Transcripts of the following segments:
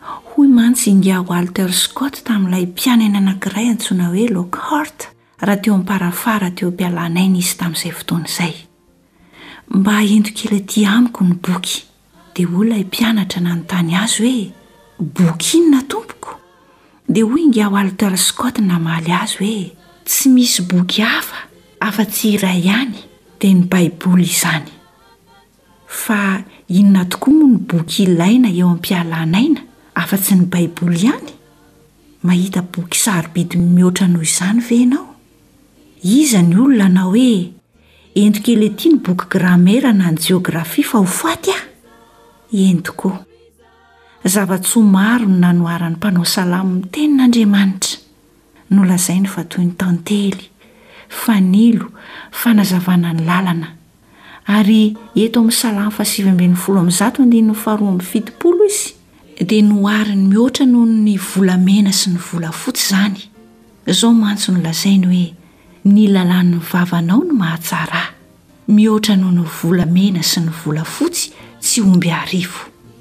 Hoy mantsy ingahy Walter Scott tamin'ilay mpianaina anankiray antsoina hoe Lockhart, raha teo am-parafara teo am-pialan'aina izy tamin'izay fotoana izay, Mba ento kely atỳ amiko ny boky. Dia hoy ilay mpianatra nanontany azy hoe, Boky inona, tompoko? Dia hoy ingahy Walter Scott namaly azy hoe, Tsy misy boky hafa afa-tsy iray ihany, dia ny Baiboly izany. Fa inona tokoa moa ny boky ilaina eo am-pialan'aina afa-tsy ny Baiboly ihany? Mahita boky sarobidy mihoatra noho izany ve ianao? Iza ny olona hanao hoe, Ento kely ety ny boky gramera na ny jeografia fa ho faty aho? Eny tokoa. Zava-tsoa maro no nanoharan'ny mpanao salamo ny Tenin'Andriamanitra. Nolazainy fa toy ny tantely, fanilo, fanazavana ny lalana. ary eto amin'ny Salamo fahasivy ambin'ny folo amby zato andininy faharoa amby fitopolo izy dia nohariny mihoatra noho ny volamena sy ny volafotsy izany. Izao mantsy no lazainy hoe, Ny lalàn'ny vavanao no mahatsara ahy, mihoatra noho ny volamena sy ny volafotsy tsy omby arivo.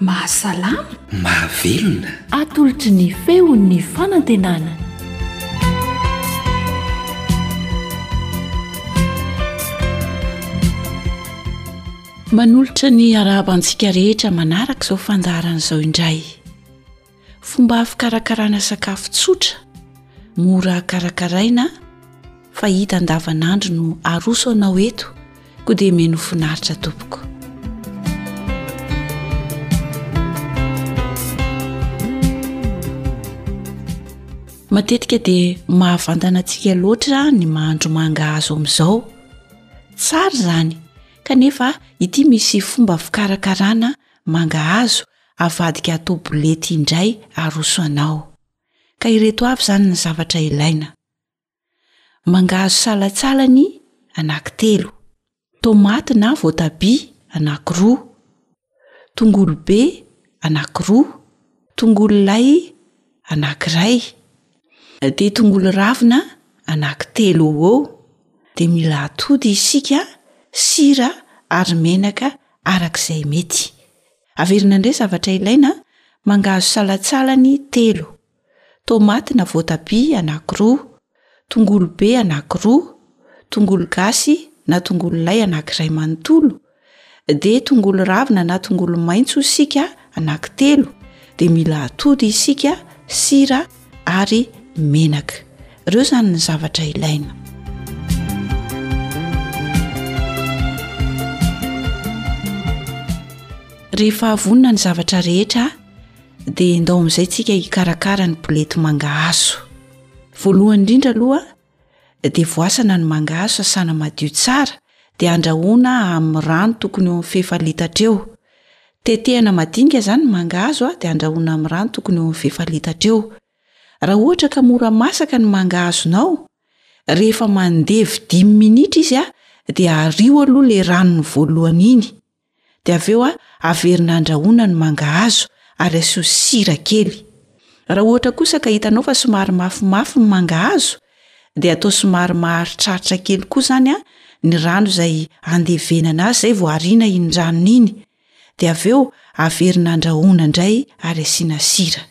Mahasalama. Mahavelona. Atolotry ny feon'ny fanantenana. Manolotra ny arahaba antsika rehetra manaraka izao fandaharana izao indray. Fomba fikarakarana sakafo tsotra, mora karakaraina fa hita andavanandro no aroso anao eto koa dia meno finaritra tompoko. Matetika dia mahavantana antsika loatra ny mahandro manga azo amin'izao. Tsara izany, kanefa ity misy fomba fikarakarana manga azo Avadika ato bolety indray aroso anao. Ka ireto avy izany ny zavatra ilaina. Mangahazo salantsalany anankitelo, tomaty na voatabia anankiroa, tongolo be anankiroa, tongolo lay anankiray, dia tongolo ravina anankitelo eo ho eo, dia mila atody isika, sira ary menaka araka izay mety. Averina indray zavatra ilaina, mangahazo salantsalany telo, tomaty na voatabia anankiroa, tongolo be anankiroa, tongolo gasy na tongolo lay anankiray manontolo, dia tongolo ravina na tongolo maitso isika anankitelo, dia mila atody isika, sira, ary menaka ireo izany ny zavatra ilaina rehefa avonina ny zavatra rehetra dia ndao amin'izay tsika hikarakara ny bolety manga azo voalohany indrindra aloha dia voasana ny mangahazo sasana madio tsara dia andrahoana amin'ny rano tokony ho amin'ny fefa litatra eo tetehana madinika izany ny mangahazo a dia andrahoana amin'ny rano tokony ho amin'ny fefa litatra eo raha ohatra ka mora masaka ny mangahazonao rehefa mandevy dimy minitra izy a dia ario aloha le ranony voalohany iny Dia avy eo averina andrahoina ny mangahazo ary asio sira kely. Raha ohatra kosa ka hitanao fa somary mafimafy ny mangahazo dia atao somary maharitraritra kely koa izany ny rano izay andevenana azy izay vao ariana iny ranony iny. Dia avy eo averina andrahoina indray ary asiana sira.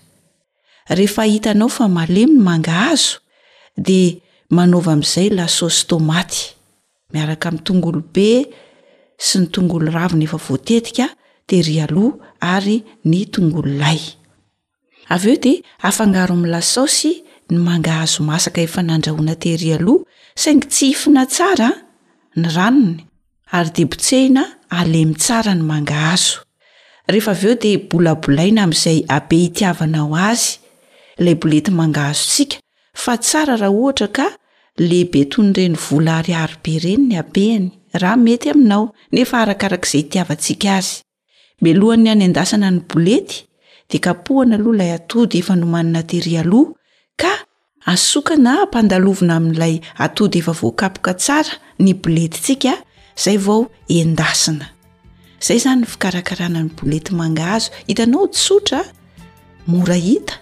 Rehefa hitanao fa malemy ny mangahazo dia manaova amin'izay lasosy tomaty. miaraka amin'ny tongolo be sy ny tongolo ravina efa voatetika, tery aloha ary ny tongolo lay. Avy eo dia afangaro amin'ny lasaosy ny mangahazo masaka efa nandrahoina tery aloha saingy tsy hifina tsara ny ranony ary dia botsehina halemy tsara ny mangahazo. Rehefa avy eo dia bolabolaina amin'izay habe itiavanao azy ilay bolety mangahazotsika Fa tsara raha ohatra ka lehibe toy ny renivola ariary be ireny ny habehany, raha mety aminao, nefa arakaraka izay itiavantsika azy. Mialohan'ny hanendasana ny bolety dia kapohana aloha ilay atody efa nomanina tery aloha ka asoka na ampandalovina amin'ilay atody efa voakapoka tsara ny boletintsika izay vao endasina. Izay izany ny fikarakarana ny bolety mangahazo. Hitanao tsotra, mora hita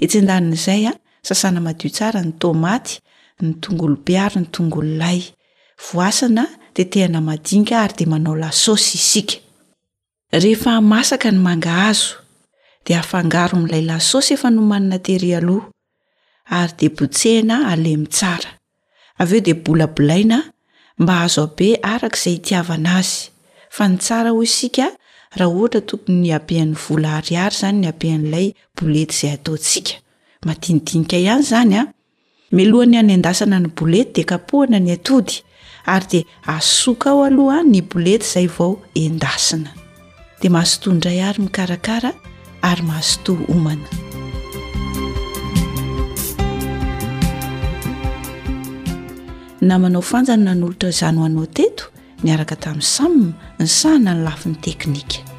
Etsy an-danin'izay, sasana madio tsara ny tomaty, ny tongolo be ary ny tongolo lay. Voasana, tetehana madinika ary dia manao lasôsy isika. Rehefa masaka ny mangahazo, dia afangaro amin'ilay lasôsy efa nomanina tery aloha, ary dia potsehina halemy tsara. Avy eo dia bolabolaina mba hahazo habe araka izay itiavana azy. Fa ny tsara hoy isika raha ohatra tokony haben'ny vola ariary izany ny haben'ilay bolety izay ataontsika. Madinidinika ihany izany an! Mialohan'ny hanendasana ny bolety dia kapohana ny atody ary dia Asokao aloha ny bolety izay vao endasina. Dia mazotoa indray àry mikarakara ary mazotoa homana. Namanao Fanja no nanolotra izany ho anao teto, niaraka tamin'i Sam, nisahana ny lafiny teknika.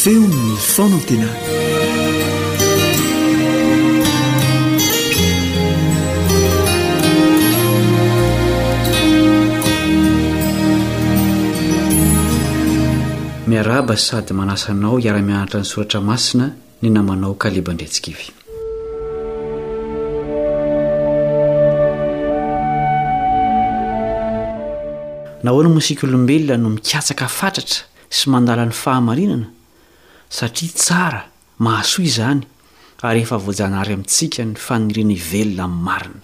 feon'ny fanantenana miarahaba sady manasanao hiara-mianatra ny soratra masina ny namanao Caleb Andriantsikivy. Nahoana moa isika olombelona no mikatsaka fatratra sy mandala ny fahamarinana? Satria tsara, mahasoa izany ary efa voajanahary amintsika ny faniriana hivelona amin'ny marina.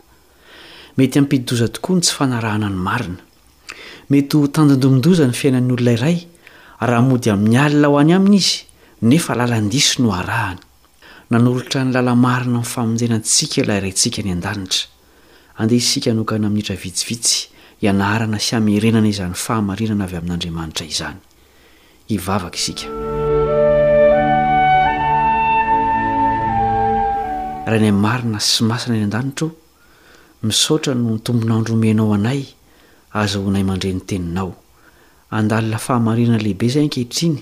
Mety hampidi-doza tokoa ny tsy fanarahana ny marina. Mety ho tandindomin-doza ny fiainan'ny olona iray raha mody amin'ny alina ho any aminy izy nefa lalan-diso no arahany. Nanolotra ny lala-marina amin'ny famonjena antsika ilay Raintsika any An-danitra. Andeha isika hanokana minitra vitsivitsy hianarana sy hamerenana izany fahamarinana avy amin'Andriamanitra izany. Hivavaka isika. Rainay marina sy masina any An-danitra ô, Misaotra noho ny tombon'andro omenao anay azahoanay mandre ny teninao. Andalina fahamarinana lehibe izay ankehitriny,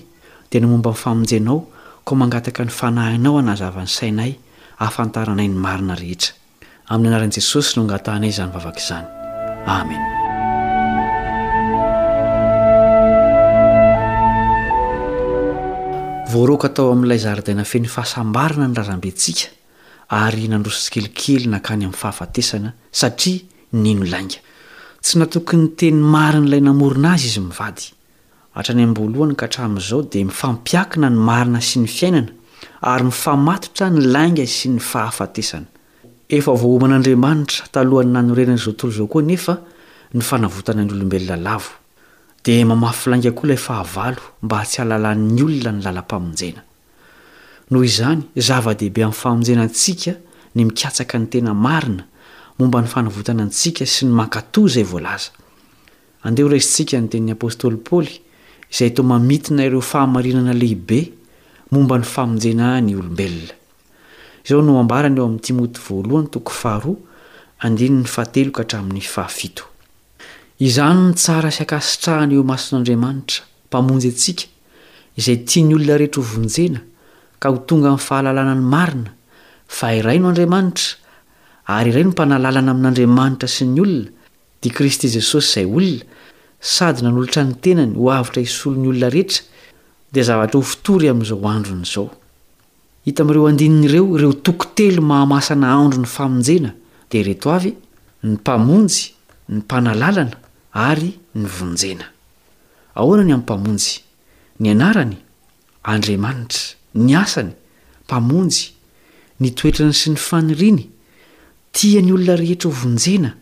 dia ny momba ny famonjenao, koa mangataka ny fanahinao hanazava ny sainay hahafantaranay ny marina rehetra. Amin'ny anaran'i Jesosy no angatahanay izany vavaka izany. Amena. Voaroaka tao amin'ilay zaridaina feno fahasambarana ny razambentsika. ary nandroso tsikelikely nankany amin'ny fahafatesana satria nino lainga. Tsy natoky ny teny marin'ilay namorona azy izy mivady. Hatrany am-boalohany ka hatramin'izao dia mifampiakina ny marina sy ny fiainana ary mifamatotra ny lainga sy ny fahafatesana. Efa voaoman'Andriamanitra talohan'ny nanorenana izao tontolo izao koa anefa ny fanavotana ny olombelona lavo. Dia mamafy lainga koa ilay fahavalo mba tsy hahalalan'ny olona ny lalam-pamonjena. Noho izany, zava-dehibe amin'ny famonjena antsika ny mikatsaka ny tena marina momba ny fanavotana antsika sy ny mankatò izay voalaza. Andeha horaisintsika ny tenin'ny apostoly Paoly izay toa mamintina ireo fahamarinana lehibe momba ny famonjena ny olombelona. Izao no ambarany ao amin'ny Timoty Voalohany toko faharoa, andininy fahatelo ka hatramin'ny fahafito. Izany no tsara sy ankasitrahana eo imason'Andriamanitra, Mpamonjy antsika, izay tian'ny olona rehetra ho vonjena ka ho tonga amin'ny fahalalana ny marina, fa iray no Andriamanitra, ary iray no Mpanalalana amin'Andriamanitra sy ny olona, dia Kristy Jesosy izay olona, sady nanolotra ny tenany ho avotra hisolo ny olona rehetra, dia zavatra ho fitory amin'izao androny izao. Hita amin'ireo andininy ireo ireo toko telo mahamasana andro ny famonjena, dia ireto avy, ny Mpamonjy, ny Mpanalalana, ary ny vonjena. Ahoana ny amin'ny Mpamonjy? Ny anarany? Andriamanitra. Ny asany? Mpamonjy. Ny toetrany sy ny faniriany? Tia ny olona rehetra ho vonjena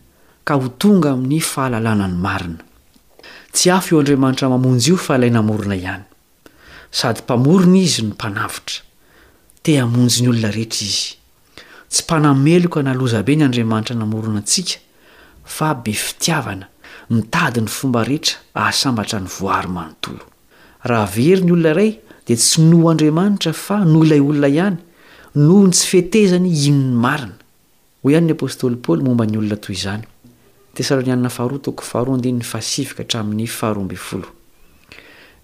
ka ho tonga amin'ny fahalalana ny marina. Tsy hafa io Andriamanitra mamonjy io fa ilay namorona ihany. Sady Mpamorona Izy no Mpanavotra. Te hamonjy ny olona rehetra Izy. Tsy mpanameloka na lozabe ny Andriamanitra namorona antsika fa be fitiavana, mitady ny fomba rehetra ahasambatra ny voary manontolo. Raha very ny olona iray dia tsy noho Andriamanitra fa noho ilay olona ihany, noho ny tsy fetezany hino ny marina. Hoy ihany ny apostoly Paoly momba ny olona toy izany, Tesalonianina Faharoa toko faharoa andininy fahasivy ka hatramin'ny faharoa ambin'ny folo,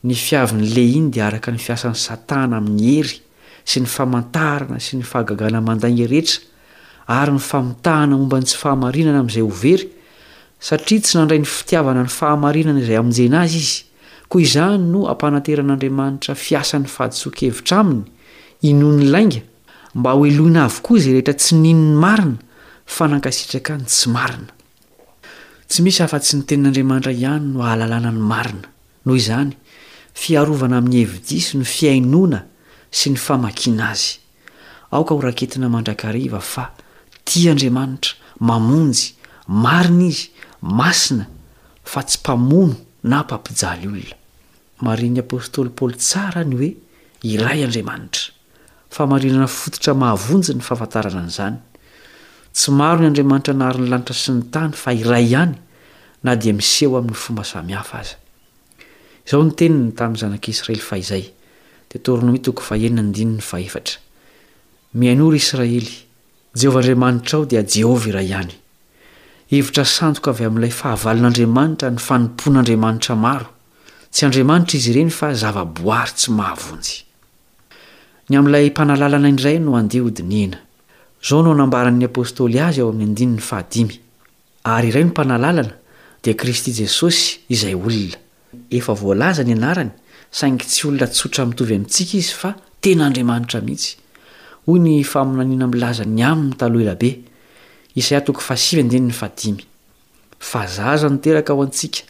Ny fiavin'i Lehiny dia araka ny fiasan'i Satana amin'ny hery, sy ny famantarana sy ny fahagagana mandainga rehetra ary ny famitahana momba ny tsy fahamarinana amin'izay ho very, satria tsy nandray ny fitiavana ny fahamarinana izay hamonjena azy izy. Koa izany no ampanateran'Andriamanitra fiasan'ny fahadisoan-kevitra aminy, inoan'ny lainga, mba hoheloina avokoa izay rehetra tsy nino ny marina fa nankasitraka ny tsy marina. Tsy misy afa-tsy ny Tenin'Andriamanitra ihany no ahalalana ny marina. Noho izany, fiarovana amin'ny hevi-diso ny fihainoana sy ny famakiana azy. Aoka ho raketina mandrakariva fa tia Andriamanitra, mamonjy, marina izy, masina, fa tsy mpamono na mpampijaly olona. Marihin'ny apostoly Paoly tsara ny hoe iray Andriamanitra. Fahamarinana fototra mahavonjy ny fahafantarana an'izany. Tsy maro ny andriamanitra nahary ny lanitra sy ny tany fa iray ihany na dia miseho amin'ny fomba samihafa aza. Izao ny teniny tamin'ny zanak'i Israely fahizay, Deteronomia toko fahenina andininy fahefatra, Mihainoa ry Israely, Jehovah Andriamanitrao dia Jehovah iray ihany. Hevitra sandoka avy amin'ilay fahavalon'Andriamanitra ny fanompoan'andriamanitra maro. Tsy andriamanitra izy ireny fa zavaboary tsy mahavonjy. Ny amin'ilay Mpanalalana indray no andeha hodinihina. Izao no nambaran'ny Apostoly azy ao amin'ny andininy fahadimy, Ary iray no Mpanalalana, dia Kristy Jesosy, izay olona. Efa voalaza ny anarany, saingy tsy olona tsotra mitovy amintsika izy fa tena Andriamanitra mihitsy. Hoy ny faminaniana milaza ny aminy taloha elabe, Isaia toko fahasivy andininy fahadimy. fa zaza no teraka ao antsika,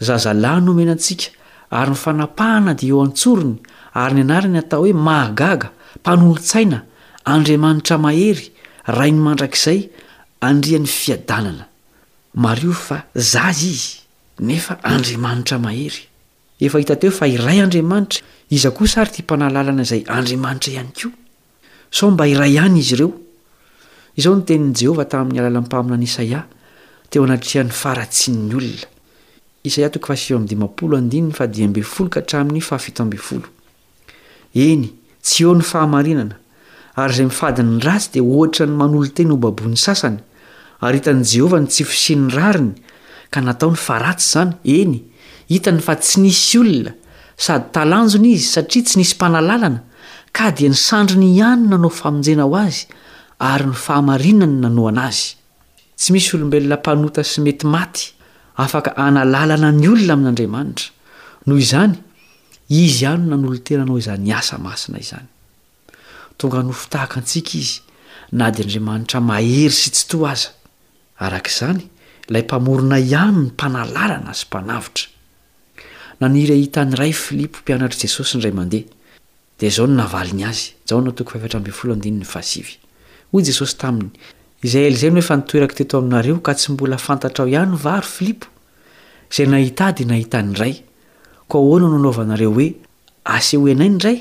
zazalahy no omena antsika, ary ny fanapahana dia eo an-tsorony, ary ny anarany atao hoe Mahagaga, Mpanolo-tsaina, Andriamanitra Mahery, Rain'ny Mandrakizay, Andrian'ny Fiadanana. Mariho fa zaza izy, nefa Andriamanitra Mahery. Efa hita teo fa iray Andriamanitra, iza kosa ary ity Mpanalalana izay Andriamanitra ihany koa? Sao mba iray ihany izy ireo? Izao no tenin'i Jehovah tamin'ny alalan'ny mpaminany Isaia teo anatrehan'ny faharatsian'ny olona. Isaia toko fahasivy amby dimampolo andininy fahadimy ambin'ny folo ka hatramin'ny fahafito ambin'ny folo. Eny, tsy eo ny fahamarinana, ary izay mifady ny ratsy dia hoatran'ny manolo-tena ho baboin'ny sasany, Ary hitan'i Jehovah ny tsy fisian'ny rariny, ka nataony fa ratsy izany, eny, hitany fa tsy nisy olona, sady talanjona izy, satria tsy nisy mpanalalana, ka dia ny sandriny ihany nanao famonjena ho azy, ary ny fahamarinany nanohana azy. Tsy misy olombelona mpanota sy mety maty afaka hanalalana ny olona amin'Andriamanitra. Noho izany, Izy ihany no nanolo-tena hanao izany asa masina izany. Tonga nofo tahaka antsika izy, na dia Andriamanitra mahery sy tsitoha aza. Araka izany, ilay Mpamorona ihany no Mpanalalana sy Mpanavotra. Naniry hahita ny Ray Filipo mpianatr'i Jesosy indray mandeha. Dia izao no navaliny azy, Jaona toko fahefatra ambin'ny folo andininy fahasivy. Hoy Jesosy taminy, Izay ela izay no efa nitoerako teto aminareo ka tsy mbola fantatrao ihany va, ry Filipo? Izay nahita Ahy dia nahita ny Ray. Koa ahoana no anaovanareo hoe, Asehoy anay ny Ray?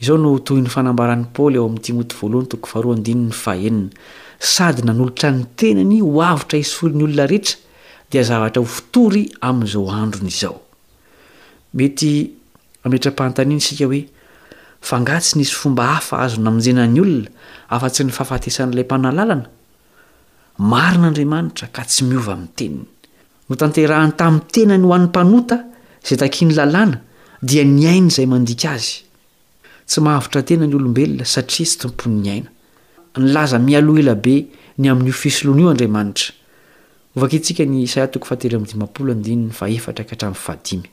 Izao no toy ny fanambaran'i Paoly ao amin'ny Timoty voalohany toko faharoa andininy fahenina, Sady nanolotra ny tenany ho avotra hisolo ny olona rehetra, dia zavatra ho fitory amin'izao androny izao. Mety hametra-panontaniana isika hoe, F'angaha tsy nisy fomba hafa azo namonjena ny olona afa-tsy ny fahafatesan'ilay Mpanalàlana? Marina Andriamanitra ka tsy miova amin'ny Teniny. Notanterahany tamin'ny tenany ho an'ny mpanota izay takian'ny Lalàna dia ny ainy izay mandika azy. Tsy mahavotra tena ny olombelona satria tsy tompon'ny aina. Nilaza mialoha ela be ny amin'io fisoloana io Andriamanitra. Hovakintsika ny Isaia toko fahatelo amby dimampolo andininy fahaefatra ka hatramin'ny fahadimy.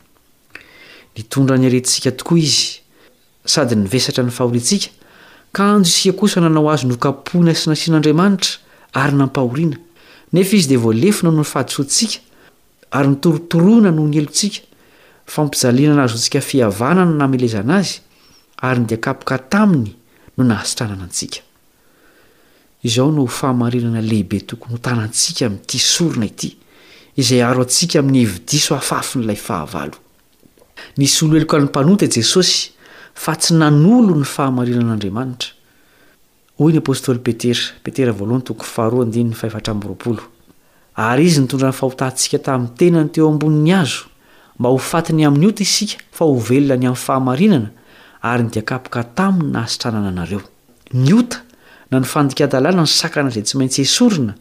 Nitondra ny aretintsika tokoa Izy sady nivesatra ny fahoriantsika, ka anjo isika kosa nanao azy nokapohina sy nasian'Andriamanitra ary nampahoriana, nefa izy dia voalefona noho ny fahadisoantsika ary notorotoroina noho ny helotsika, fampijaliana nahazoantsika fihavana no namelezana azy, ary ny dia kapoka taminy no nahasitranana antsika. Izao no fahamarinana lehibe tokony ho tanantsika amin'ity sorona ity, izay haro antsika amin'ny hevi-diso afafin'ilay fahavalo. Nisolo heloka ny mpanota i Jesosy fa tsy nanolo ny fahamarinan'Andriamanitra. Hoy ny apostoly Petera, Petera voalohany toko faharoa andininy fahefatra amby roapolo, Ary izy nitondra ny fahotantsika tamin'ny tenany teo ambonin'ny hazo, mba ho faty ny amin'ny ota isika fa ho velona ny amin'ny fahamarinana, ary dia kapoka taminy nahasitranana anareo. Ny ota, na ny fandikan-dalàna no sakana izay tsy maintsy esorina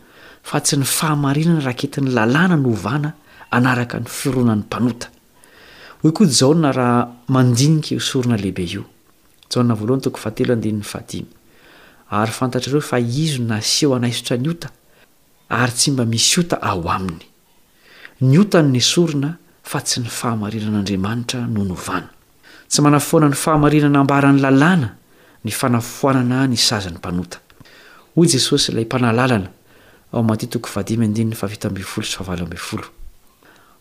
fa tsy ny fahamarinana raketin'ny lalàna no ovana hanaraka ny fironan'ny mpanota. Hoy koa Jaona raha mandinika io sorona lehibe io. Jaona voalohany toko fahatelo andininy fahadimy. Ary fantatrareo fa izy no naseho hanaisotra ny ota ary tsy mba misy ota ao aminy. Ny otany nesorina fa tsy ny fahamarinan'Andriamanitra no novana. Tsy manafoana ny fahamarinana ambaran'ny lalàna ny fanafoanana ny sazan'ny mpanota. Hoy Jesosy ilay mpanahy lalana ao Maty toko fahadimy andininy fahafito ambin'ny folo sy fahavalo ambin'ny folo.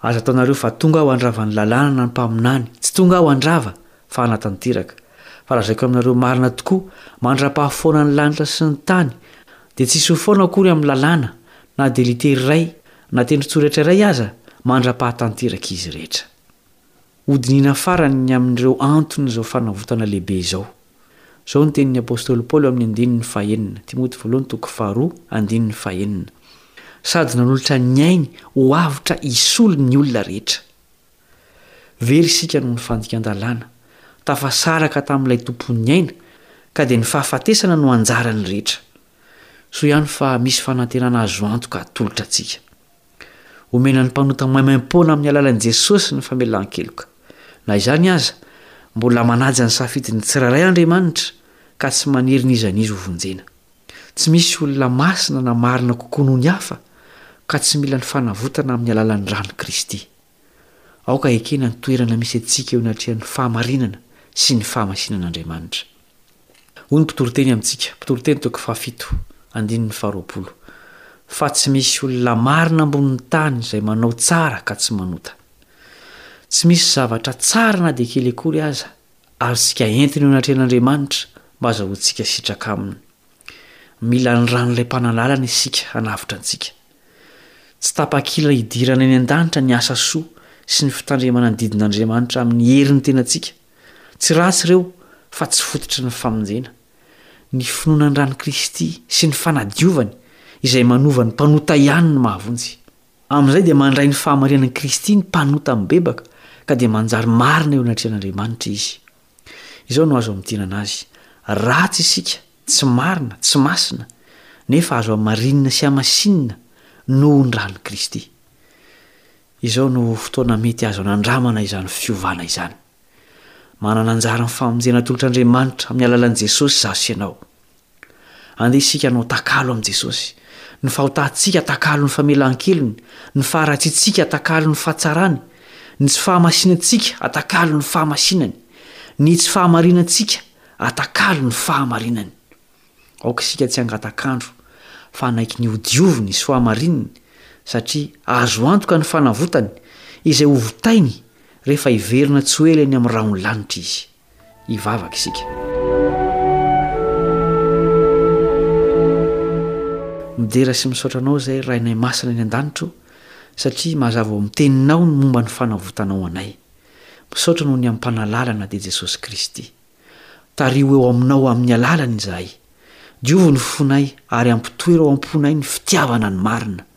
Aza ataonareo fa tonga aho handrava ny lalàna na ny mpaminany, tsy tonga aho handrava fa hanatanteraka. Fa lazaiko aminareo marina tokoa, mandra-pahafoana ny lanitra sy ny tany, dia tsy hisy ho foana akory amin'ny lalàna, na dia litera iray, na tendron-tsoratra iray aza, mandra-pahatanteraka izy rehetra. Hodinihina farany ny amin'ireo anton'izao fanavotana lehibe izao. Izao no tenin'ny apostoly Paoly ao amin'ny andininy fahenina, Timoty voalohany toko faharoa, andininy fahenina, Sady nanolotra ny ainy ho avotra hisolo ny olona rehetra. Very isika noho ny fandikan-dalàna. Tafasaraka tamin'ilay Tompon'ny aina, ka dia ny fahafatesana no anjaran'ny rehetra. Soa ihany fa misy fanantenana azo antoka atolotra antsika. Omena ny mpanota maimaim-poana amin'ny alalan'i Jesosy ny famelan-keloka. Na izany aza, mbola manaja ny safidin'ny tsirairay Andriamanitra, ka tsy manery n'iza n'iza ho vonjena. Tsy misy olona masina na marina kokoa noho ny hafa, ka tsy mila ny fanavotana amin'ny alalan'ny ran'i Kristy. Aoka hekena ny toerana misy antsika eo anatrehan'ny fahamarinana sy ny fahamasinan'Andriamanitra. Hoy ny mpitory teny amintsika, Mpitory teny toko fahafito, andininy faharoapolo, Fa tsy misy olona marina ambonin'ny tany izay manao tsara ka tsy manota. Tsy misy zavatra tsara na dia kely akory aza azontsika entina eo anatrehan'Andriamanitra mba azahoantsika sitraka aminy. Mila ny ran'ilay Mpanala lalana isika hanavotra antsika. Tsy tapakila hidirana eny an-danitra ny asa soa sy ny fitandremana ny didin'Andriamanitra amin'ny herin'ny tenantsika. Tsy ratsy ireo fa tsy fototry ny famonjena. Ny finoana ny ran'i Kristy sy ny fanadiovany izay manova ny mpanota ihany no mahavonjy. Amin'izay dia mandray ny fahamarinan'i Kristy ny mpanota mibebaka ka dia manjary marina eo anatrehan'Andriamanitra izy. Izao no azo amidinana azy, ratsy isika, tsy marina, tsy masina, nefa azo hamarinina sy hamasinina noho ny ran'i Kristy. Izao no fotoana mety azo anandramana izany fiovana izany. Manana anjara amin'ny famonjena atolotr'Andriamanitra amin'ny alalan'i Jesosy izaho sy ianao. Andeha isika hanao takalo amin'i Jesosy. Ny fahotantsika takalon'ny famelan-kelony, ny faharatsiantsika takalon'ny fahatsarany, ny tsy fahamasinantsika atakalon'ny fahamasinany, ny tsy fahamarinantsika atakalon'ny fahamarinany. Aoka isika tsy hangatak'andro fa hanaiky ny hodioviny sy ho hamarininy satria azo antoka ny fanavotany izay ho votainy rehefa hiverina tsy ho ela eny amin'ny rahon'ny lanitra izy. hivavaka isika. Midera sy misaotra Anao izay Rainay Masina any an-danitra o, satria mazava ao amin'ny Teninao ny momba ny fanavotanao anay. Misaotra noho ny ampanalalana dia Jesosy Kristy. Tariho eo Aminao amin'ny alalany izahay. Diovy ny fonay ary ampitoera ao am-ponay ny fitiavana ny marina.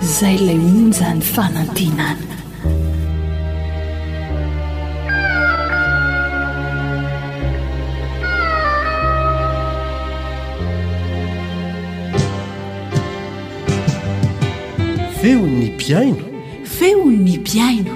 Zay lay onja ny fanantenana. Feon'ny mpihaino. Feon'ny mpihaino.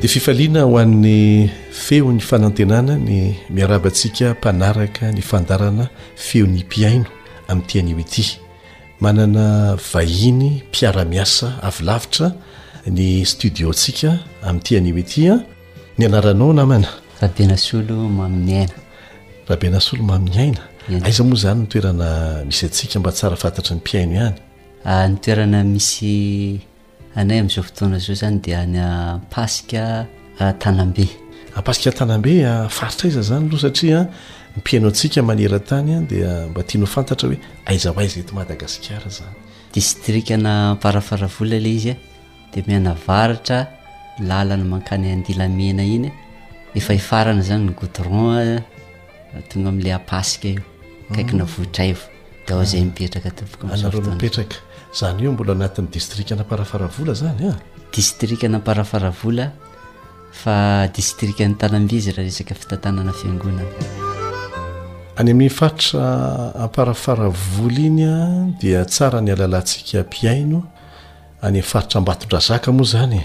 Dia fifaliana ho an'ny. Feon'ny fanantenana ny miarahaba antsika mpanaraka ny fandaharana Feon'ny mpihaino amin'ity anio ity. Manana vahiny mpiara-miasa avy lavitra ny studio-ntsika amin'ity anio ity. Ny anaranao namana? Rabenasolo Maminiaina. Rabenasolo Maminiaina. Aiza moa izany ny toerana misy antsika mba tsara fantatry ny mpihaino ihany? Ny toerana misy Anay amin'izao fotoana izao izany dia any Ampasika Tanambe. Ampasika Tanambe, faritra aiza izany aloha satria ny mpihaino antsika maneran-tany dia mba tiany ho fantatra hoe aiza ho aiza eto Madagasikara izany. Distrikana Amparafaravola ilay izy dia mianavaratra ny lalana mankany Andilamena iny, efa hifarana izany ny goudron. Tonga amin'ilay Ampasika io, akaikina Vohitraivo, dia ao izay mipetraka tompoko amin'izao fotoana. Anareo mipetraka. Izany hoe mbola anatin'ny distrikan'Amparafaravola izany an? Distrikan'Amparafaravola fa distrikan'i Tanambizy raha resaka fitantanana fiangonana. Any amin'iny faritra Amparafaravola iny dia tsara ny alalantsika mpihaino any amin'ny faritra Ambatondrazaka moa izany e.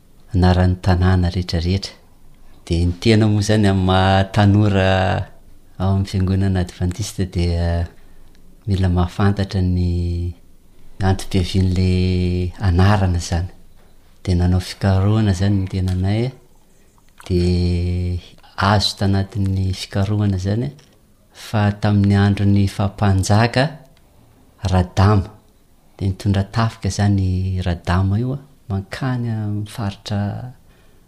Anaran'ny tanàna rehetra rehetra. Dia ny tena moa izany amin'ny maha tanora ao amin'ny fiangonana advantista dia mila mahafantatra ny antom-piavian'ilay anarana izany. Dia nanao fikarohana izany ny tenanay dia azo tanatin'ny fikarohana izany fa tamin'ny andron'ny faha-mpanjaka Radama dia nitondra tafika izany i Radama io mankany amin'ny faritra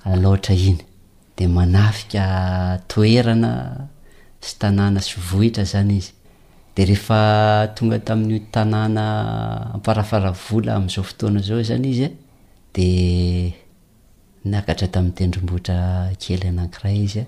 Alaotra iny dia manafika toerana sy tanàna sy vohitra izany izy dia rehefa tonga tamin'io tanàna Amparafaravola amin'izao fotoana izao izany izy dia niakatra tamin'ny tendrombohitra kely anankiray izy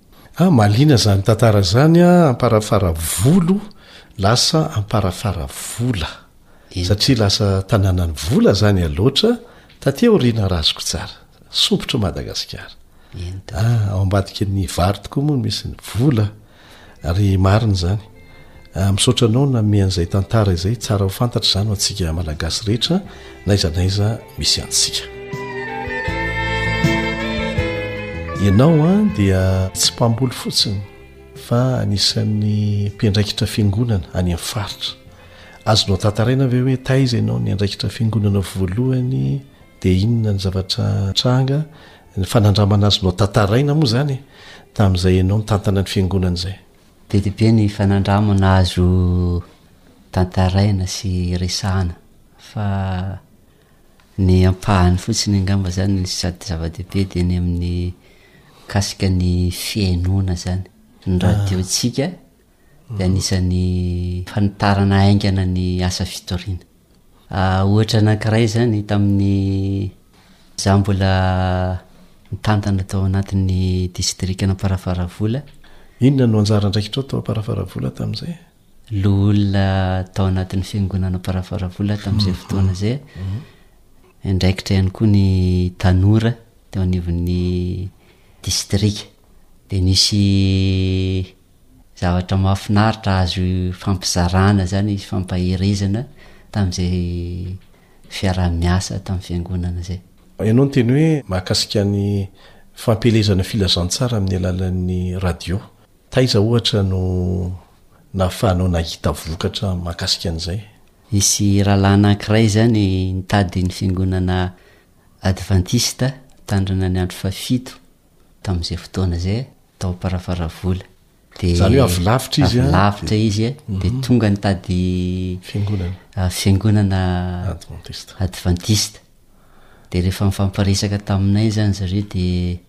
Ah malina zany tantara zany ah amparafara volo lasa amparafara vola satria lasa tananany vola zany aloatra taty aoriana raha azoko tsara sompitro madagasikara ah ao ambadiky ny vary tokoa moa no misy ny vola ary marina zany Ah misaotra anao nanome an'izay tantara izay, tsara ho fantatra izany ho antsika Malagasy rehetra n'aiza n'aiza misy antsika. Ianao an dia tsy mpamboly fotsiny fa anisan'ny mpiandraikitra fiangonana any amin'ny faritra. Azonao tantaraina ve hoe taiza ianao niandraikitra fiangonana voalohany dia inona ny zavatra nitranga, ny fanandramana azonao tantaraina moa izany e, tamin'izay ianao nitantana ny fiangonana izay. Be dia be ny fanandramana azo tantaraina sy resahana fa ny ampahany fotsiny angamba zany sady zava-dehibe dia ny amin'ny mikasika ny fihainoana zany. Ny ah. radiotsika dia anisan'ny fanitarana haingana ny asa fitoriana. Ohatra anankiray izany tamin'ny izaho mbola nitantana tao anatin'ny distrikan'Amparafaravola. Inona no anjara andraikitrao tao Amparafaravola tamin'izay? Loholona tao anatin'ny fiangonan'Amparafaravola tamin'izay fotoana izay. Andraikitra ihany koa ny tanora teo anivon'ny distrika. Dia nisy Zavatra mahafinaritra azo ifampizarana zany, ifampaherezana tamin'izay fiaraha-miasa tamin'ny fiangonana zay. Ianao niteny hoe mahakasika ny fampielezana filazantsara amin'ny alalan'ny radio. Taiza ohatra no nahafahanao nahita vokatra mahakasika an'izay? Nisy rahalahy anankiray zany nitady ny fiangonana advantista mitandrina ny andro fahafito tamin'izay fotoana zay tao Amparafaravola de Zany hoe avy lavitra izy, avy a? lavitra izy a, de Mhm. tonga nitady Fiangonana. ah, fiangonana Adventiste. adventiste de rehefa nifampiresaka taminay zany zareo de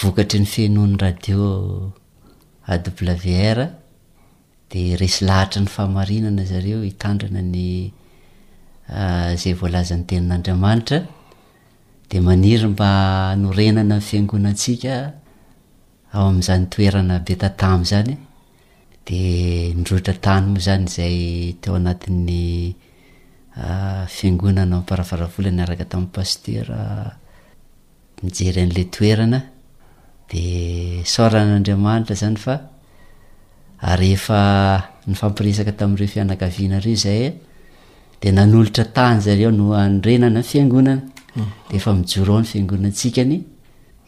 vokatry ny fenon'ny radio AWR de resy lahatra ny fahamarinana zareo hitandrina ny ah, zay voalazan'ny tenin'Andriamanitra dia maniry mba hanorenana ny fiangonantsika ao amin'izany toerana be tatamo izany, dia niroitra tany moa izany izay teo anatin'ny ah, fiangonana ao Amparafaravola niaraka tamin'ny pasitera nijery an'ilay toerana, dia saorana Andriamanitra izany fa ary efa nifampiresaka tamin'ireo fianakaviana ireo izahay, de nanolotra tany zareo no anorenana fiangonana de efa mijoro ao ny fiangonantsika ny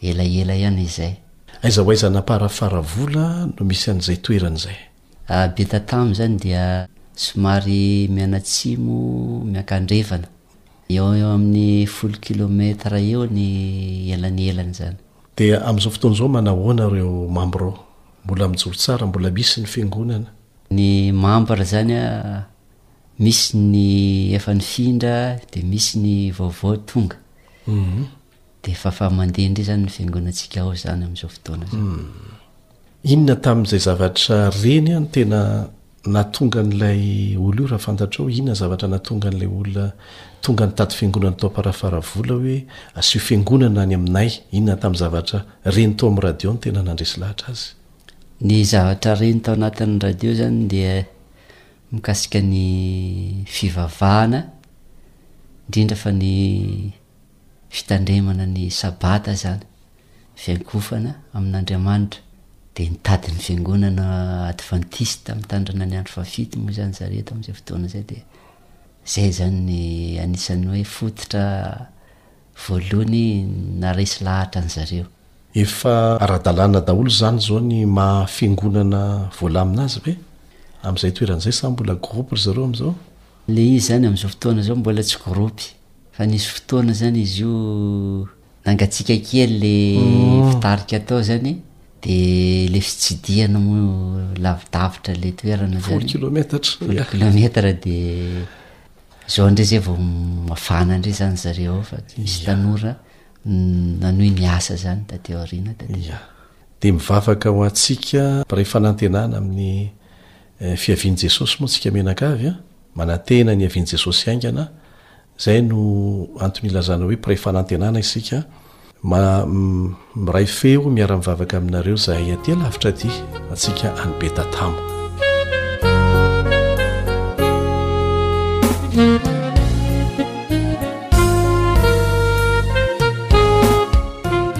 elaela ihany izay aiza ho aiza naparafara vola no misy an'izay toerana izay ah, betatamy zany dia somary mianatsimo miankandrefana eo eo amin'ny folo kilometra eo ny elany elany zany dia amin'izao fotoana izao manahoana ireo mambra ao mbola mijoro tsara mbola misy ny fiangonana ny mambra zany a misy ny efa nifindra dia misy ny vaovao tonga mhm. dia fafamandeha indray zany ny fiangonantsika ao zany amin'izao fotoana zao mhm. inona tamin'izay zavatra reny any tena natonga an'ilay olo io raha fantatr ao inona zavatra natonga an'ilay olona tonga ny taty fiangonana tao amparafaravola hoe asio fiangonana any aminay inona tamin'ny zavatra reny tao amin'ny radio ny tena nandresy lahatra azy ny zavatra reny tao anatin'ny radio zany dia mikasika ny fivavahana, indrindra fa ny fitandremana ny sabata izany, fiankohofana amin'Andriamanitra. Dia nitady ny fiangonana advantista mitandrina ny andro fahafito moa izany zareo tamin'izay fotoana izay, dia izay izany ny anisan'ny hoe fototra Voalohany naharesy lahatra an zareo. Efa aradalana daholo zany zao ny maha fiangonana voalamina azy ve? Amzay toerana zay sa mbola groupe ry zareo amzao? Le izy zany amzao fotoana zao mbola tsy groupe fa nisy fotoana zany izy io nangatsiaka kely le fitarika atao zany de le fitsidihana moa lavidavitra le toerana zany, folo kilometatra, folo kilometatra de Zao ndray zay vao mafana ndray zany zareo ao fa misy tanora nanohy niasa zany taty aoriana taty. Ya. Dia mivavaka ho antsika mpiray fanantenana amin'ny eh, fiavian'i Jesosy moa tsika mianakavy an, manantena ny hiavian'i Jesosy haingana, zay no antony ilazana hoe mpiray fanantenana isika, Ma miray feo miara mivavaka aminareo zahay aty alavitra aty antsika any Betatamo.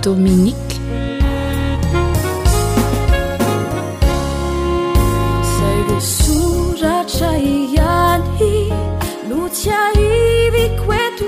Dominique Zay ro soratra ihany no tsy ariviko eto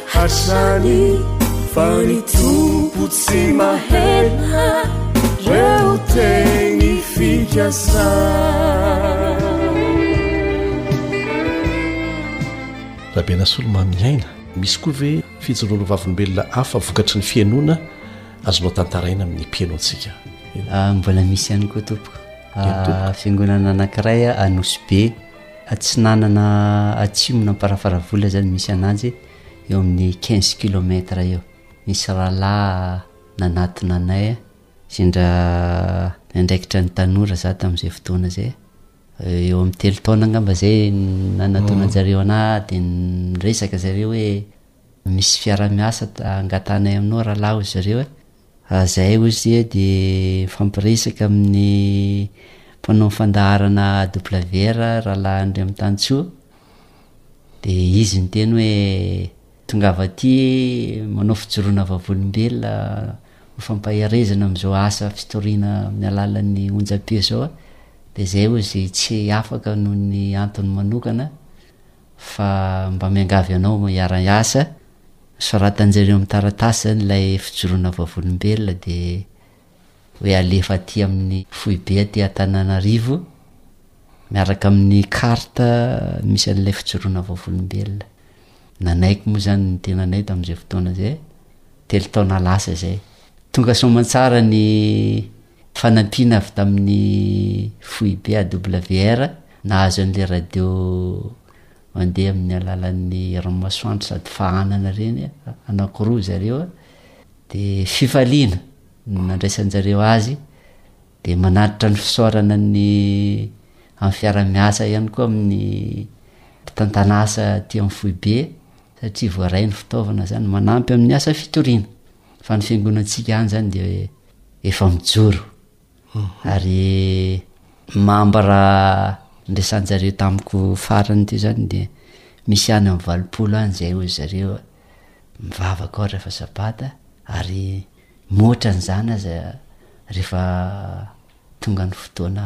Hasany fa ny Tompo tsy mahena reo teny fikasany. Rabenasolo Mamiaina, misy koa ve fijoroana ho vavolombelona hafa vokatry ny fihainoana azonao tantaraina amin'ny mpihaino antsika? Mbola misy ihany koa tompoko, fiangonana anankiray Anosibe Atsinanana atsimon'Amparafaravola zany misy ananjy eo amin'ny quinze kilomètre eo. Misy rahalahy nanatona anay sendra niandraikitra ny tanora za tamin'izay fotoana zay. Eo amin'ny telo taona angamba zay nanatona anjareo anah de niresaka zareo hoe misy fiarahamiasa angatahanay aminao rahalahy hoy izy ireo e, zay hoy izy de mifampiresaka amin'ny mpanao ny fandaharana AWR rahalahy Andriamitantsoa de izy niteny hoe tongava aty manao fijoroana vavolombelona ho fampaherezana amin'izao asa fitoriana amin'ny alalan'ny onjam-peo izao de zay hoy izy tsy afaka noho ny antony manokana fa mba miangavy anao mba hiara-hiasa, soratan'jareo amin'ny taratasy zany ilay fijoroana vavolombelona de hoe alefa aty amin'ny foibe aty Antananarivo miaraka amin'ny carte misy an'ilay fijoroana vavolombelona. Nanaiky moa zany ny tenanay tamin'izay fotoana zay, telo taona lasa zay. Tonga soamantsara ny Fanampiana avy tamin'ny foibe AWR nahazo an'ilay radio mandeha amin'ny alalan'ny ranomasoandro sady fahanana ireny anankiroa zareo dia fifaliana no nandraisanjareo azy dia manatitra ny fisaorana ny amin'ny fiaramiasa ihany koa amin'ny mpitantanasa aty amin'ny foibe satria voaray ny fitaovana zany manampy amin'ny asa fitoriana fa ny fiangonantsika any zany dia efa mijoro ary mambra nresanjareo tamiko farany teo zany de misy any am valopolo any zay ozy zareo mivava ko rehefa sabata ary moatra an'zany aza rehefa tonga ny fotoana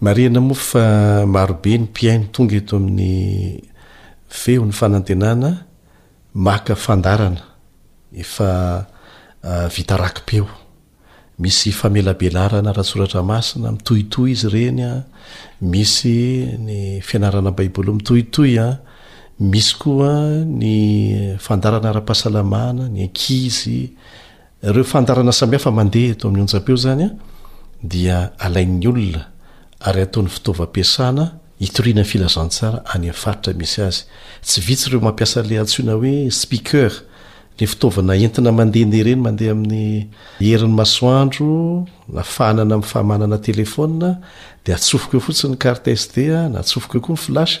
Marihina moa fa marobe ny mpihaino tonga eto amin'ny Feon'ny Fanantenana maka fandaharana efa vita raki-peo. Misy famelabelarana ara-tsoratra masina mitohitohy izy ireny, misy ny fianarana Baiboly mitohitohy, misy koa ny fandaharana ara-pahasalamana, ny ankizy, Ireo fandaharana samihafa mandeha eto amin'ny onjampeo izany dia alain'ny olona ary ataony fitaovam-piasana hitoriana ny filazantsara any amin'ny faritra misy azy. Tsy vitsy ireo mampiasa an'ilay antsoina hoe speaker, ilay fitaovana entina mandehandeha ireny mandeha amin'ny herin'ny masoandro na fahanana amin'ny famanana telefaonina dia atsofoka eo fotsiny ny carte SD na atsofoka eo koa ny flash.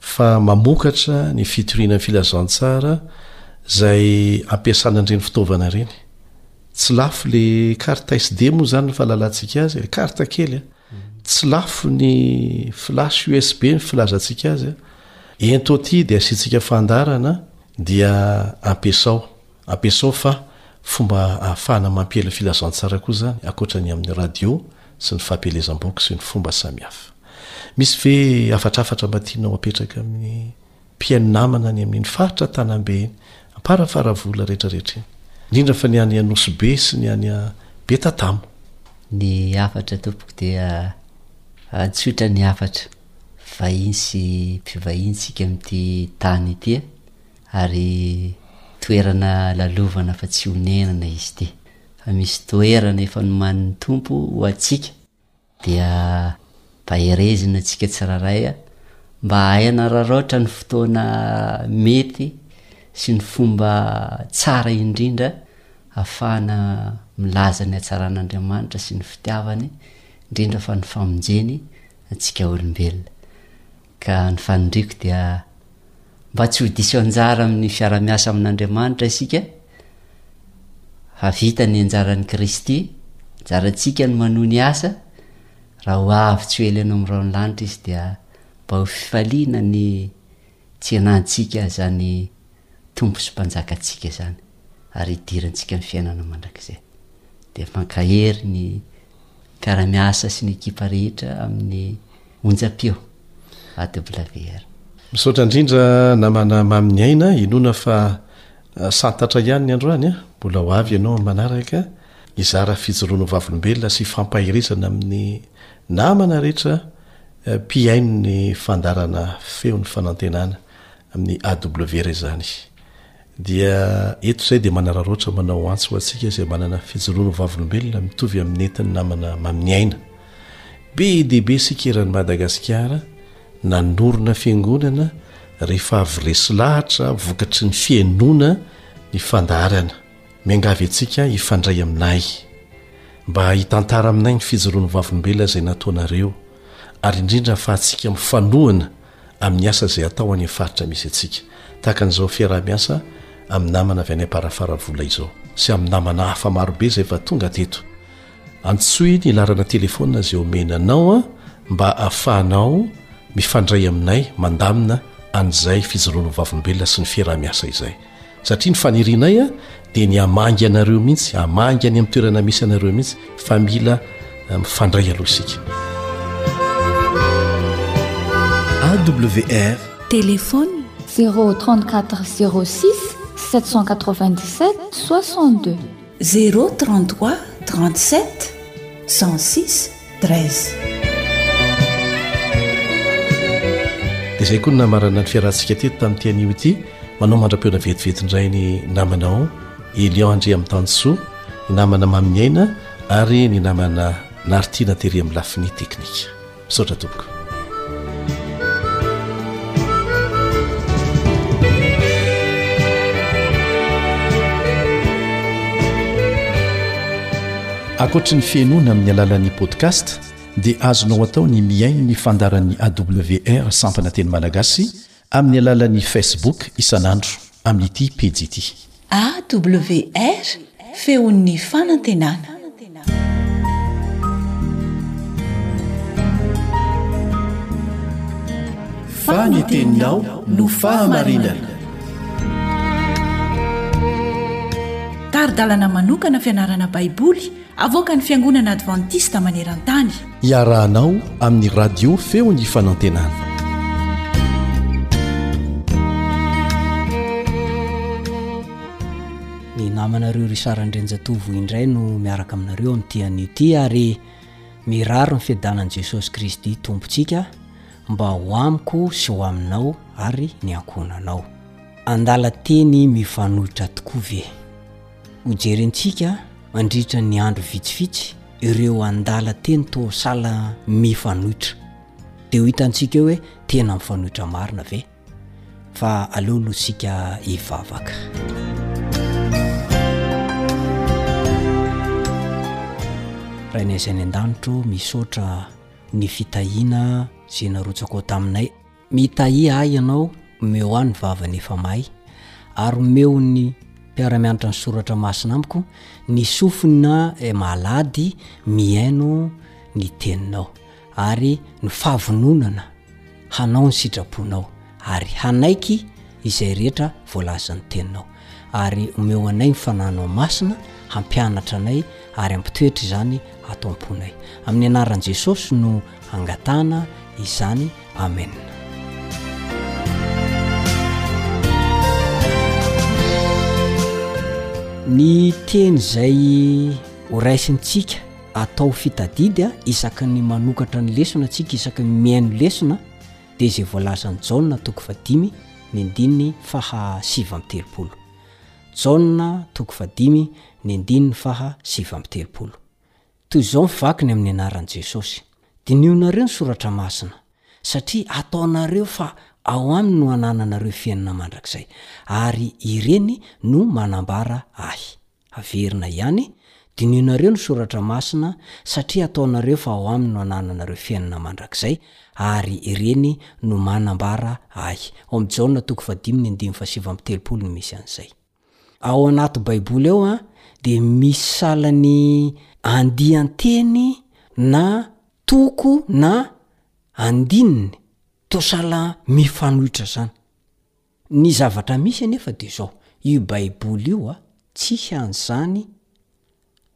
fa mamokatra ny fitoriana ny filazantsara zay ampiasana an'ireny fitaovana ireny. Tsy lafo le carte SD moa zany ny fahalalantsika azy, le carte kely a. Tsy lafo ny flash USB ny filazantsika azy a. Ento aty dia asiantsika fandaharana dia ampiasao. Ampiasao fa fomba ahafahana mampiely filazantsara koa izany ankoatra ny amin'ny radio sy ny fampielezam-boky sy ny fomba samihafa. Misy ve hafatrafatra mba tianao apetraka amin'ny mpihaino namana any amin'iny faritra Antanambe iny Amparafaravola rehetrarehetra iny, indrindra fa ny any Anosibe sy ny any Betatamo? Ny hafatra tompoko dia antsotra ny hafatra vahiny sy mpivahiny tsika amin'ity tany ity. Ary toerana lalovana fa tsy onenana izy ity, fa misy toerana efa nomanin'ny Tompo ho antsika, dia baherezina antsika tsiraray mba hahay hanararaotra ny fotoana mety sy ny fomba tsara indrindra afahana milaza ny hatsaran'Andriamanitra sy ny fitiavany, indrindra fa ny famonjeny antsika olombelona. Ka ny faniriako dia mba tsy ho diso anjara amin'ny fiara-miasa amin'Andriamanitra isika fa vita ny anjaran'i Kristy, anjarantsika ny manoa ny asa, raha ho avy tsy ho ela eny amin'ny raon'ny lanitra izy dia mba ho fifaliana ny tsy henantsika izany Tompo sy Mpanjakantsika izany. ary hidirantsika ny fiainana mandrakizay. Dia mankahery ny mpiara-miasa sy ny ekipa rehetra amin'ny onjam-peo AWR. Misaotra indrindra namana mamin'ny aina, inoana fa santatra ihany ny androany a! Mbola ho avy ianao amin'ny manaraka hizara fijoroana ho vavolombelona sy fampaherezana amin'ny namana rehetra mpihaino ny fandaharana Feon'ny Fanantenana amin'ny AWR izany. Dia eto izay dia manararaotra manao antsy ho antsika izay manana fijoroana ho vavolombelona mitovy amin'ny nentin'ny namana mamin'ny aina. Be dia be isika eran'i Madagasikara nanorina fiangonana rehefa avy resy lahatra vokatry ny fihainoana ny fandaharana. Miangavy antsika hifandray aminay mba hitantara aminay ny fijoroana ho vavolombelona izay nataonareo ary indrindra ahafahantsika mifanohana amin'ny asa izay atao any amin'ny faritra misy antsika, tahaka an'izao fiaraha-miasa amin'ny namana avy any Amparafaravola izao sy amin'ny namana hafa marobe izay efa tonga teto. Antsoy ny laharana telefaonina izay omena anao mba hahafahanao mifandray aminay mandamina an'izay fijoroan'ny Vavolombelona sy ny fiaraha-miasa izay. satria ny fanirianay a dia ny hamangy anareo mihitsy hamangy any amin'ny toerana misy anareo mihitsy fa mila eh, mifandray aloha isika awr telefony 034 06 797 62 Zéro trente trois trente sept cent six treize. Dia izay koa ny namarana ny fiarahantsika teto tamin'ity anio ity. Manao mandra-peona vetivety indray ny namanao Elion Andriamitansoa, ny namana Mamy Niaina ary ny namana Nartiana tery amin'ny lafiny teknika. Misaotra tompoko. Ankoatry ny fihainoana amin'ny alalan'ny podcast dia azonao atao ny mihaino ny fandaran'ny AWR Sampana Teny Malagasy Amin'ny alalan'ny Facebook isan'andro amin'ity pejy ity. AWR, Feon'ny Fanantenana. Fa ny teninao no fahamarinana. Tari-dalana manokana fianarana Baiboly. Avoakan'ny Fiangonana Advantista maneran-tany. Iarahanao amin'ny Radio Feon'ny Fanantenana. Ny namanareo ry Sara Andrianjatovo indray no miaraka aminareo amin'ity anio ity ary mirary ny fiadanan'i Jesosy Kristy Tompontsika mba ho amiko sy ho aminao ary ny ankohonanao. Andala teny mifanohitra tokoa ve? Hojerentsika mandritra ny andro vitsivitsy ireo andalan-teny toa sahala mifanohitra, dia ho hitantsika eo hoe tena mifanohitra marina ve? Fa aleo aloha isika hivavaka. Rainay izay any an-danitro, misaotra ny fitahiana izay narotsakao taminay. Mitahia ahy ianao, omeo ahy ny vavany efa may, ary omeo ny mpiara-mianatra ny soratra masina amiko, ny sofina malady mihaino ny teninao, ary ny fahavononana hanao ny sitraponao, ary hanaiky izay rehetra voalazan'ny teninao. ary omeo anay ny Fananao Masina hampianatra anay ary hampitoetra izany ato am-ponay. Amin'ny anaran'i Jesosy no angatahana izany. Amena. Ny teny izay horaisintsika atao fitadidy isaky ny manokatra ny lesona antsika, isaky ny mihaino lesona, dia izay voalazan'i Jaona toko fahadimy ny andininy faha sivy amby telopolo. Jaona toko fahadimy ny andininy faha sivy amby telopolo. Toy izao ny vakiny amin'ny anaran'i Jesosy, Dinionareo ny soratra masina, satria ataonareo fa ao aminy no anananareo fiainana mandrakizay, ary ireny no manambara ahy. Averina ihany, dinihinareo ny soratra masina, satria ataonareo fa ao aminy no anananareo fiainana mandrakizay, ary ireny no manambara ahy. Ao amin'ny Jaona toko fahadimy ny andininy fahasivy amby telopolo no misy an'izay. Ao anaty baiboly ao dia misy salan'ny andian-teny na toko na andininy toa sahala mifanohitra izany. Ny zavatra misy anefa dia izao, io baiboly io a, tsy an'izany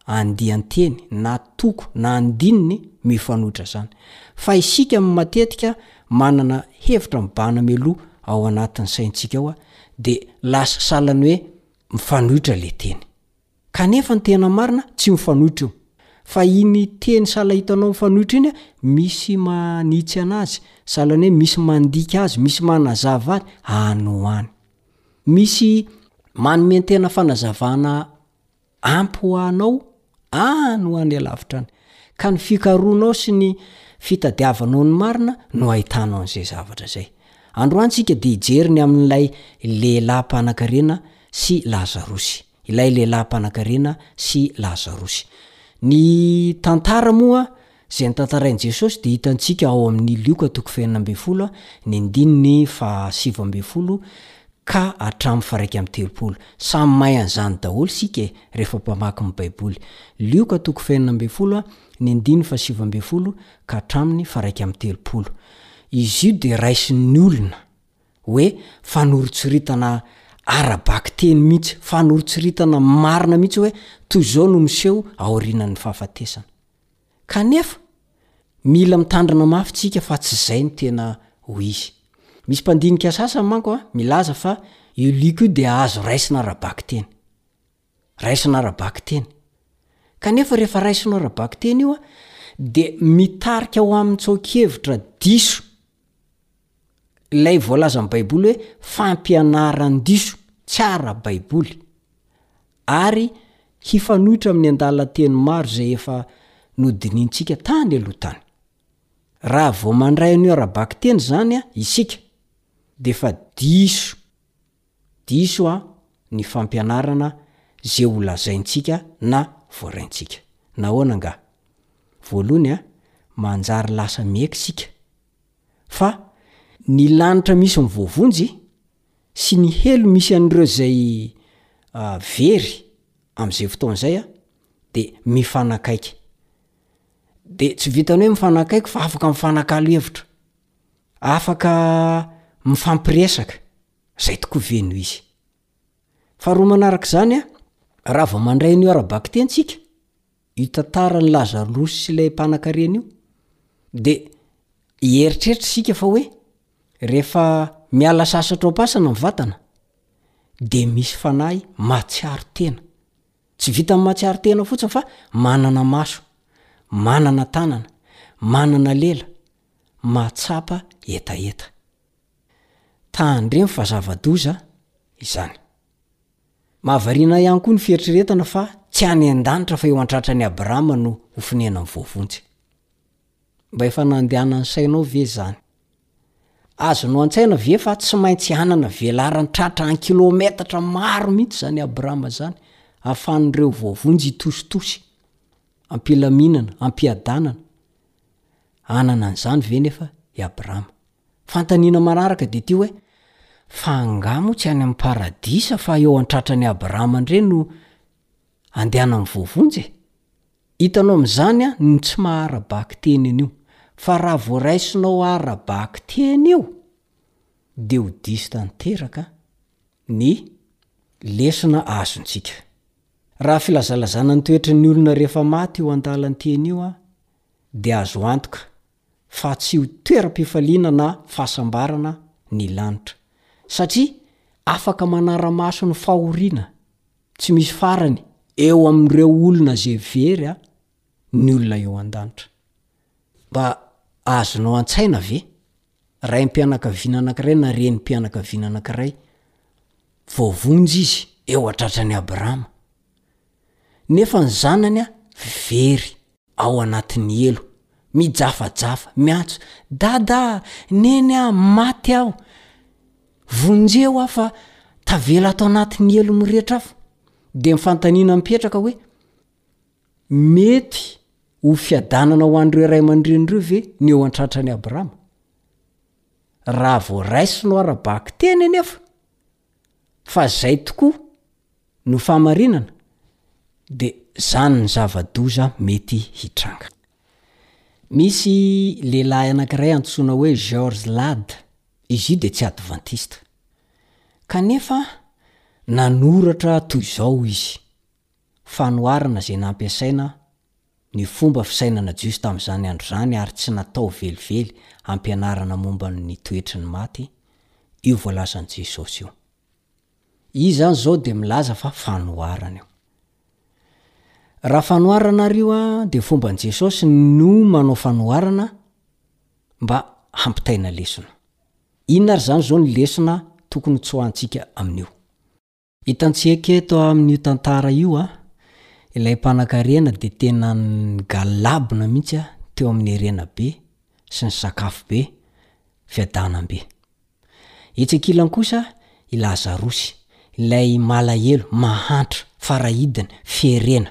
andian-teny na toko na andininy mifanohitra izany. Fa isika amin'ny matetika manana hevitra mibahana mialoha ao anatin'ny saintsika ao a, dia lasa sahalan'ny hoe mifanohitra ilay teny. Kanefa ny tena marina tsy mifanoitra io. Fa iny teny sahala hitanao mifanoitra iny a, misy manitsy anazy, sahalan'ny hoe misy mandika azy, misy manazava azy, any ho any. Misy manome tena fanazavana ampy ho anao, any ho any alavitra any. Ka ny fikarohanao sy ny fitadiavanao ny marina no ahitanao an'izay zavatra izay. Androany isika dia hijery ny amin'ilay lehilahy mpanankarena sy Lazarosy. ilay lehilahy mpanankarena sy Lazarosy. Ny tantara moa izay notantarain'i Jesosy dia hitantsika ao amin'ny Lioka toko fahenina ambin'ny folo ny andininy fahasivy ambin'ny folo ka hatramin'ny faharaika amby telopolo. Samy mahay an'izany daholo isika e, rehefa mpamaky ny Baiboly. Lioka toko fahenina ambin'ny folo ny andininy fahasivy ambin'ny folo ka hatramin'ny faharaika amby telopolo. Izy io dia raisin'ny olona. hoe fanoritsoritana ara-bakiteny mihitsy, fanoritsoritana marina mihitsy hoe toy izao no miseho aorianan'ny fahafatesana. Kanefa, mila mitandrina mafy tsika fa tsy izay no tena ho izy. Misy mpandinika sasany manko milaza fa io lioka io dia azo raisina ara-bakiteny. Raisina ara-bakiteny. Kanefa rehefa raisinao ara-bakiteny io dia mitarika ho amin'ny tsoa-kevitra diso ilay voalazan'ny Baiboly hoe fampianaran-diso, tsy ara-baiboly, ary hifanohitra amin'ny andalan-teny maro izay efa nodinihintsika tany aloha tany. Raha vao mandray an'io ara-bakiteny izany isika, dia efa diso Diso a ny fampianarana ze ho lazaintsika na voaraintsika. Nahoana nga? Voalohny a, manjary lasa mieky sika fa ny lanitra misy ny voavonjy sy ny helo misy an'ireo zay very am'zay fotoana zay a de mifanakaiky. De tsy vitan'ny hoe mifanakaiky fa afaka mifanakalo hevitra. Afaka mifampiresaka, zay tokoa ve no izy? Faharoa manaraka izany, raha vao mandray an'io ara-bakiteny tsika, io tantaran'i Lazarosy sy ilay mpanan-karena io, de hieritreritra isika fa hoe, rehefa miala sasatra ao am-pasana ny vatana, de misy fanahy mahatsiaro tena. Tsy vitan'ny mahatsiaro tena fotsiny fa manana maso, manana tanana, manana lela, mahatsapa hetaheta. Tandremo fa zava-doza izany. Mahavariana ahy ihany koa ny fieritreretana fa tsy any an-danitra fa eo an-tratran'i Abrahama no ho fonenan'ny voavonjy. Mba efa nandehanan'ny sainao ve izany? Azonao an-tsaina ve fa tsy maintsy hanana velaran-tratra an-kilaometatra maro mihitsy izany Abrahama izany ahafahan'ireo voavonjy hitositosy, am-pilaminana, am-piadanana, Hanana an'izany ve nefa i Abrama? Fanontaniana manaraka dia ity hoe, Fa angaha moa tsy any amin'ny Paradisa fa eo an-tratran'i Abrama indray no andehanan'ny voavonjy e? Hitanao amin'izany ny tsy maha ara-bakiteny an'io. Fa raha vao raisinao ara-bakiteny io, dia ho diso tanteraka ny lesona azontsika. Raha filazalazana ny toetry ny olona rehefa maty io andalan-teny io dia azo antoka fa tsy ho toeram-pifaliana na fahasambarana ny lanitra, satria afaka manara-maso ny fahoriana tsy misy farany eo amin'ireo olona izay very. ny olona eo an-danitra. Mba azonao an-tsaina ve? Raim-pianakaviana anankiray na renim-pianakaviana anankiray, voavonjy izy eo an-tratran'i Abrahama. Nefa ny zanany very ao anatin'ny helo, mijafajafa, miantso, Dada a! Neny a! Maty aho! Vonjeo aho fa tavela ato anatin'ny helo mirehitra aho. Dia ny fanontaniana mipetraka hoe, Mety ho fiadanana ho an'ireo ray aman-dreny ireo ve ny eo an-tratran'i Abrama? Raha vao raisina ho ara-bakiteny anefa fa izay tokoa no fahamarinana, dia izany ny zava-doza mety hitranga. Misy lehilahy anankiray antsoina hoe George Ladd, izy io dia tsy advantista, kanefa nanoratra toy izao izy, fanoharana izay nampiasaina ny fomba fisainana jiosy tamin'izany andro izany ary tsy natao velively hampianarana momba ny toetry ny maty io voalazan'i Jesosy io. Izy izany izao dia milaza fa fanoharana io. Raha fanoharana ary io dia fomban'i Jesosy no manao fanoharana mba hampitaina lesona. Inona ary izany izao ny lesona tokony hotsoahantsika amin'io? Hitantsika eky eto amin'io tantara io a, ilay mpanakarena dia tena nigalabona mihitsy a teo amin'ny harena be sy ny sakafo be, fiadanam-be. Etsy ankilany kosa i Lazarosy, ilay malahelo, mahantra, fara idiny, ferena.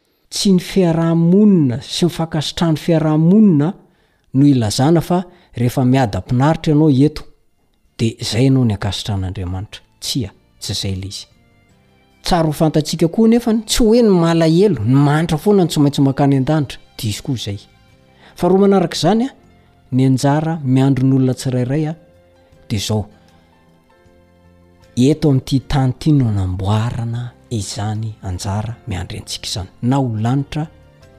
Tsy ny fiaraha-monina sy ny fankasitrahan'ny fiaraha-monina no ilazana fa rehefa miadam-pinaritra ianao eto dia izay ianao ny ankasitran'Andriamanitra. Tsia, tsy izay ilay izy. Tsara ho fantatsika koa anefa ny tsy hoe ny malahelo, ny mahantra foana no tsy maintsy mankany an-danitra. Diso koa izay. Faharoa manaraka izany, ny anjara miandry ny olona tsirairay dia izao, Eto amin'ity tany ity no anamboarana izany anjara miandry antsika izany, na ho lanitra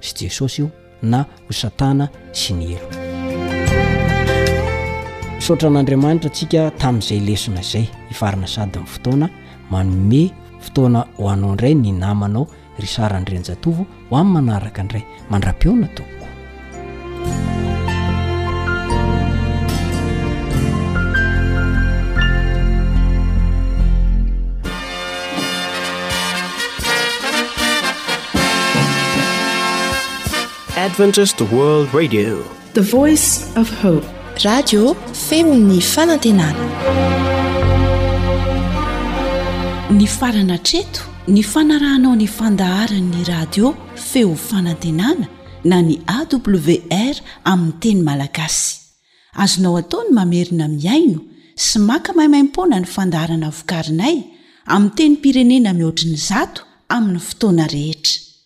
sy Jesosy io na ho Satana sy ny helony. Misaotra an'Andriamanitra antsika tamin'izay lesona izay. Hifarana sady ny fotoana, manome fotoana ho anao indray ny namanao Richard Andrianjatovo ho amin'ny manaraka indray. Mandra-pihaona tompoko. Adventist World Radio The Voice of Hope. Radio feon'ny fanantenana. Nifarana hatreto ny fanarahanao ny fandaharan'ny radio feo fanantenana na ny AWR amin'ny teny malagasy. Azonao atao ny mamerina mihaino sy maka maimaimpoana ny fandaharana vokarinay amin'ny tenim-pirenena mihoatry ny zato amin'ny fotoana rehetra.